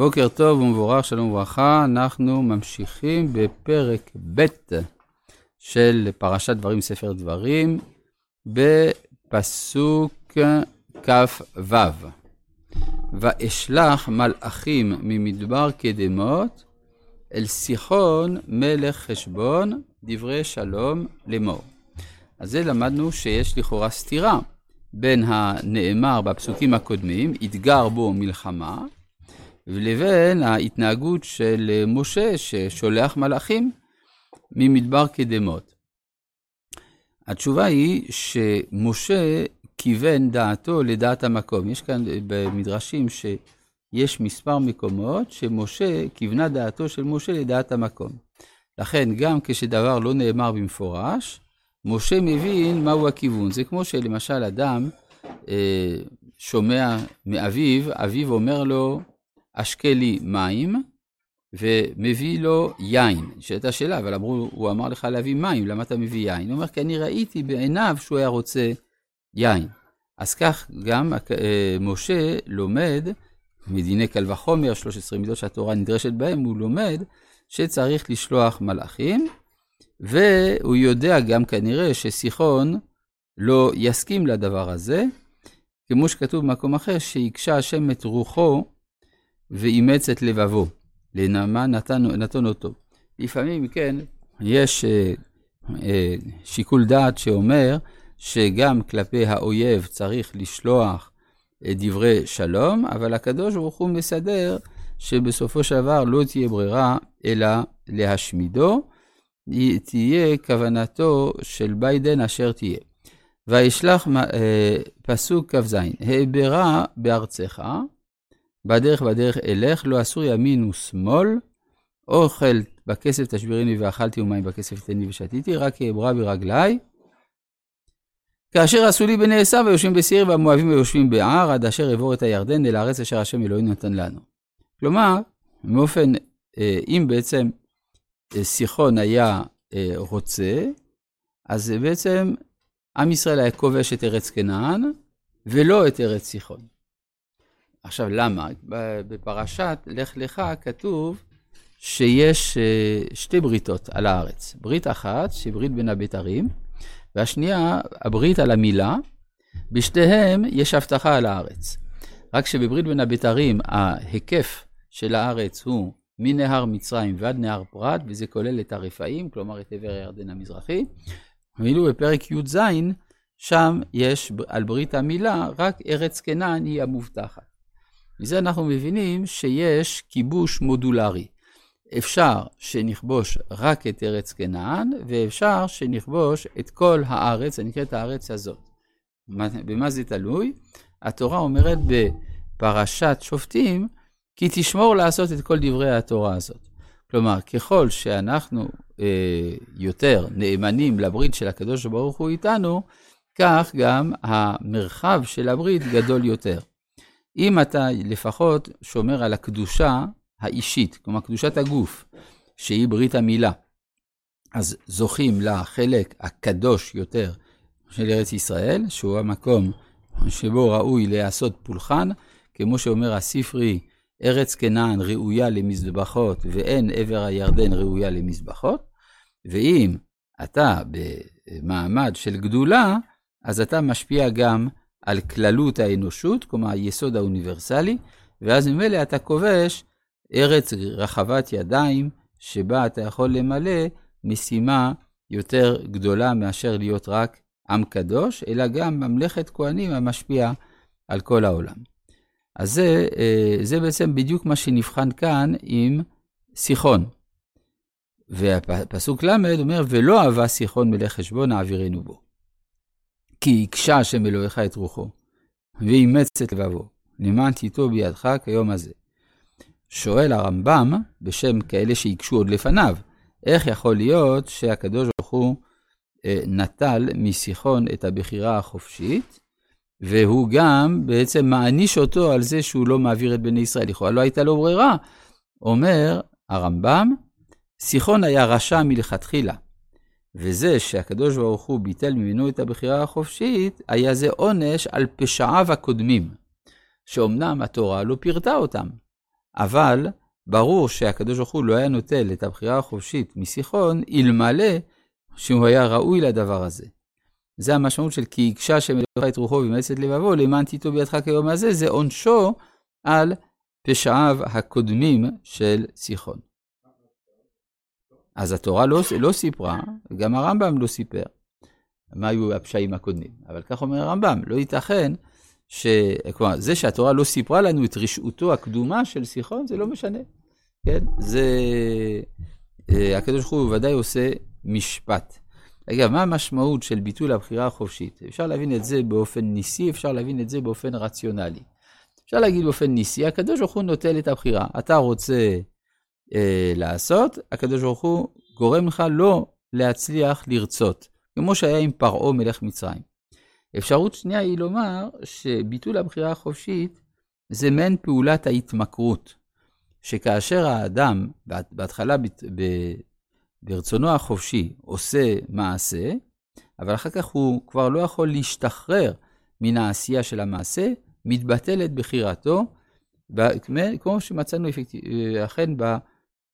בוקר טוב ומבורך, שלום וברכה, אנחנו ממשיכים בפרק ב' של פרשת דברים, ספר דברים, בפסוק כ"ו. ואשלח מלאכים ממדבר קדמות אל סיחון מלך חשבון דברי שלום לאמור. אז זה למדנו שיש לכאורה סתירה בין הנאמר בפסוקים הקודמים, אתגר בו מלחמה, לבין ההתנהגות של משה ששולח מלאכים ממדבר קדמות. התשובה היא שמשה כיוון דעתו לדעת המקום. יש כאן במדרשים שיש מספר מקומות שמשה כיוונה דעתו של משה לדעת המקום. לכן גם כשדבר לא נאמר במפורש, משה מבין מהו הכיוון. זה כמו שלמשל אדם אה, שומע מאביו, אביו אומר לו, אשקה לי מים, ומביא לו יין. נשאלת השאלה, אבל אמרו, הוא אמר לך להביא מים, למה אתה מביא יין? הוא אומר, כי אני ראיתי בעיניו שהוא היה רוצה יין. אז כך גם אה, משה לומד, מדיני קל וחומר, 13 מידות שהתורה נדרשת בהם, הוא לומד שצריך לשלוח מלאכים, והוא יודע גם כנראה שסיחון לא יסכים לדבר הזה, כמו שכתוב במקום אחר, שהקשה השם את רוחו ואימץ את לבבו. לנעמה נתן, נתן אותו. לפעמים, כן, יש אה, אה, שיקול דעת שאומר שגם כלפי האויב צריך לשלוח אה, דברי שלום, אבל הקדוש ברוך הוא מסדר שבסופו של דבר לא תהיה ברירה אלא להשמידו, תהיה כוונתו של ביידן אשר תהיה. וישלח אה, פסוק כ"ז, העברה בארצך, בדרך בדרך אלך, לא אסור ימין ושמאל, אוכל בכסף תשביריני ואכלתי ומים בכסף תני ושתיתי, רק אעברה ברגלי. כאשר עשו לי בני עשיו היושבים בשעיר והמואבים היושבים בער, עד אשר אעבור את הירדן אל הארץ אשר השם אלוהינו נתן לנו. כלומר, באופן, אה, אם בעצם אה, סיחון היה אה, רוצה, אז בעצם עם ישראל היה כובש את ארץ כנען, ולא את ארץ סיחון. עכשיו, למה? בפרשת לך לך כתוב שיש אה, שתי בריתות על הארץ. ברית אחת, שהיא ברית בין הבתרים, והשנייה, הברית על המילה. בשתיהם יש הבטחה על הארץ. רק שבברית בין הבתרים, ההיקף של הארץ הוא מנהר מצרים ועד נהר פרת, וזה כולל את הרפאים, כלומר את עבר הירדן המזרחי. ואילו בפרק י"ז, שם יש על ברית המילה, רק ארץ כנען היא המובטחת. מזה אנחנו מבינים שיש כיבוש מודולרי. אפשר שנכבוש רק את ארץ כנען, ואפשר שנכבוש את כל הארץ, הנקראת הארץ הזאת. במה זה תלוי? התורה אומרת בפרשת שופטים, כי תשמור לעשות את כל דברי התורה הזאת. כלומר, ככל שאנחנו אה, יותר נאמנים לברית של הקדוש ברוך הוא איתנו, כך גם המרחב של הברית גדול יותר. אם אתה לפחות שומר על הקדושה האישית, כלומר קדושת הגוף, שהיא ברית המילה, אז זוכים לחלק הקדוש יותר של ארץ ישראל, שהוא המקום שבו ראוי להיעשות פולחן, כמו שאומר הספרי, ארץ כנען ראויה למזבחות ואין עבר הירדן ראויה למזבחות, ואם אתה במעמד של גדולה, אז אתה משפיע גם על כללות האנושות, כלומר היסוד האוניברסלי, ואז ממילא אתה כובש ארץ רחבת ידיים, שבה אתה יכול למלא משימה יותר גדולה מאשר להיות רק עם קדוש, אלא גם ממלכת כהנים המשפיעה על כל העולם. אז זה, אה, זה בעצם בדיוק מה שנבחן כאן עם סיחון. והפסוק ל' אומר, ולא אהבה סיחון מלך חשבון, העבירנו בו. כי הקשה השם אלוהיך את רוחו, ואימץ את לבבו, למען תיטו בידך כיום הזה. שואל הרמב"ם, בשם כאלה שהקשו עוד לפניו, איך יכול להיות שהקדוש ברוך הוא אה, נטל מסיחון את הבחירה החופשית, והוא גם בעצם מעניש אותו על זה שהוא לא מעביר את בני ישראל. לכאורה לא הייתה לו ברירה. אומר הרמב"ם, סיחון היה רשע מלכתחילה, וזה שהקדוש ברוך הוא ביטל ממנו את הבחירה החופשית, היה זה עונש על פשעיו הקודמים, שאומנם התורה לא פירטה אותם, אבל ברור שהקדוש ברוך הוא לא היה נוטל את הבחירה החופשית מסיחון, אלמלא שהוא היה ראוי לדבר הזה. זה המשמעות של כי הקשה אלוהיך את רוחו וימאס את לבבו, למען תיטו בידך כיום הזה, זה עונשו על פשעיו הקודמים של סיחון. אז התורה לא, לא סיפרה, גם הרמב"ם לא סיפר, מה היו הפשעים הקודמים. אבל כך אומר הרמב"ם, לא ייתכן ש... כלומר, זה שהתורה לא סיפרה לנו את רשעותו הקדומה של סיחון, זה לא משנה. כן? זה... אה, הקדוש ברוך הוא ודאי עושה משפט. אגב, מה המשמעות של ביטול הבחירה החופשית? אפשר להבין את זה באופן ניסי, אפשר להבין את זה באופן רציונלי. אפשר להגיד באופן ניסי, הקדוש ברוך הוא נוטל את הבחירה. אתה רוצה אה, לעשות, הקדוש ברוך הוא גורם לך לא להצליח לרצות, כמו שהיה עם פרעה מלך מצרים. אפשרות שנייה היא לומר שביטול הבחירה החופשית זה מעין פעולת ההתמכרות, שכאשר האדם בהתחלה ברצונו החופשי עושה מעשה, אבל אחר כך הוא כבר לא יכול להשתחרר מן העשייה של המעשה, מתבטלת בחירתו, כמו שמצאנו אכן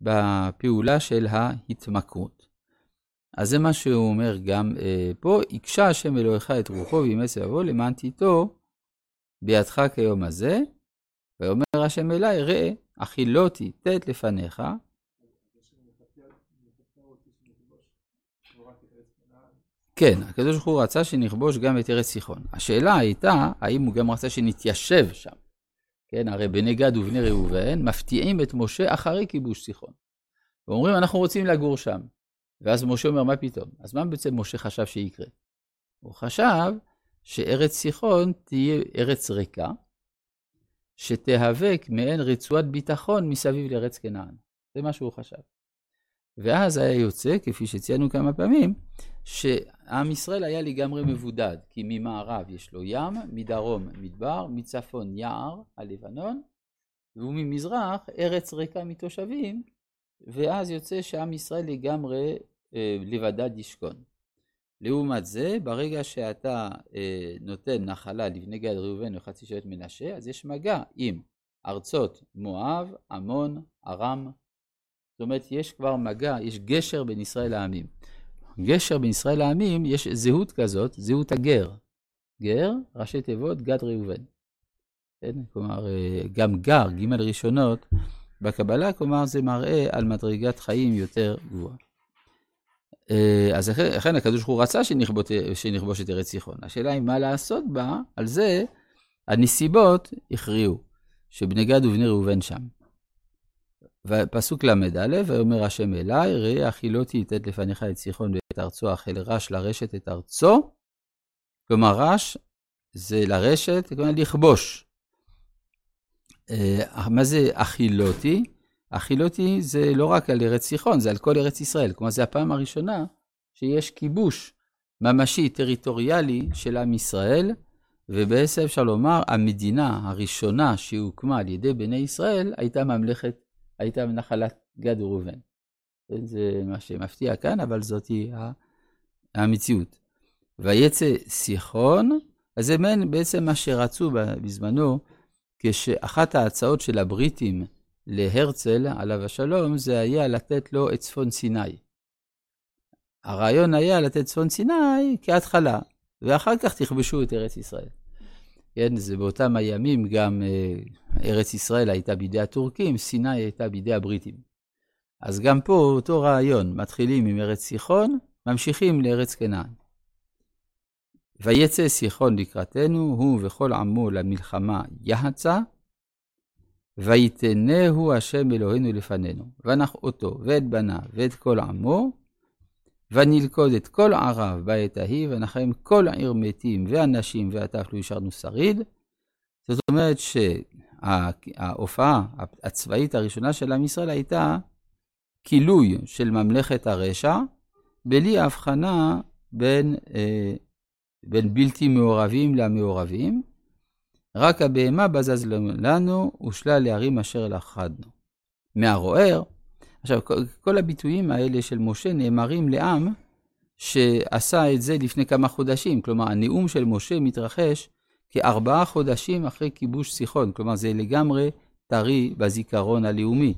בפעולה של ההתמכרות. אז זה מה שהוא אומר גם אה, פה, הקשה השם אלוהיך את רוחו וימס לבוא למען תיטו בידך כיום הזה, ויאמר השם אלי, ראה, אכילותי תת לפניך, כן, הקדוש ברוך הוא רצה שנכבוש גם את ארץ סיחון. השאלה הייתה, האם הוא גם רצה שנתיישב שם. כן, הרי בני גד ובני ראובן מפתיעים את משה אחרי כיבוש סיחון. ואומרים, אנחנו רוצים לגור שם. ואז משה אומר, מה פתאום? אז מה בעצם משה חשב שיקרה? הוא חשב שארץ סיחון תהיה ארץ ריקה, שתהווה מעין רצועת ביטחון מסביב לארץ כנען. זה מה שהוא חשב. ואז היה יוצא, כפי שציינו כמה פעמים, שעם ישראל היה לגמרי מבודד, כי ממערב יש לו ים, מדרום מדבר, מצפון יער, הלבנון, וממזרח ארץ ריקה מתושבים, ואז יוצא שעם ישראל לגמרי אה, לבדד ישכון. לעומת זה, ברגע שאתה אה, נותן נחלה לבני גד ראובן וחצי שבט מנשה, אז יש מגע עם ארצות מואב, עמון, ארם. זאת אומרת, יש כבר מגע, יש גשר בין ישראל לעמים. גשר בין ישראל לעמים, יש זהות כזאת, זהות הגר. גר, ראשי תיבות, גד ראובן. כן? כלומר, אה, גם גר, ג' ראשונות, בקבלה, כלומר, זה מראה על מדרגת חיים יותר גבוהה. אה, אז לכן הקדוש ברוך הוא רצה שנכבוש את ארץ סיחון. השאלה היא מה לעשות בה, על זה הנסיבות הכריעו, שבני גד ובני ראובן שם. ופסוק ל"א, ויאמר השם אליי, ראה אכילותי לתת לפניך את סיחון ואת ארצו, אך אל רש לרשת את ארצו. כלומר, רש זה לרשת, כלומר לכבוש. אה, מה זה אכילותי? אכילותי זה לא רק על ארץ סיחון, זה על כל ארץ ישראל. כלומר, זו הפעם הראשונה שיש כיבוש ממשי, טריטוריאלי של עם ישראל, ובעצם אפשר לומר, המדינה הראשונה שהוקמה על ידי בני ישראל הייתה ממלכת, הייתה נחלת גד וראובן. זה מה שמפתיע כאן, אבל זאת המציאות. ויצא סיחון, אז זה בעצם מה שרצו בזמנו, כשאחת ההצעות של הבריטים להרצל, עליו השלום, זה היה לתת לו את צפון סיני. הרעיון היה לתת צפון סיני כהתחלה, ואחר כך תכבשו את ארץ ישראל. כן, זה באותם הימים גם אה, ארץ ישראל הייתה בידי הטורקים, סיני הייתה בידי הבריטים. אז גם פה אותו רעיון, מתחילים עם ארץ סיחון, ממשיכים לארץ כנען. ויצא סיחון לקראתנו, הוא וכל עמו למלחמה יחצה, ויתנהו השם אלוהינו לפנינו, ונח אותו ואת בניו ואת כל עמו, ונלכוד את כל ערב בעת ההיא, ונחם כל עיר מתים ואנשים ועטף לא השארנו שריד. זאת אומרת שההופעה הצבאית הראשונה של עם ישראל הייתה כילוי של ממלכת הרשע, בלי הבחנה בין, אה, בין בלתי מעורבים למעורבים, רק הבהמה בזז לנו, ושלל הערים אשר לכדנו. מהרוער, עכשיו, כל הביטויים האלה של משה נאמרים לעם שעשה את זה לפני כמה חודשים. כלומר, הנאום של משה מתרחש כארבעה חודשים אחרי כיבוש סיחון. כלומר, זה לגמרי טרי בזיכרון הלאומי.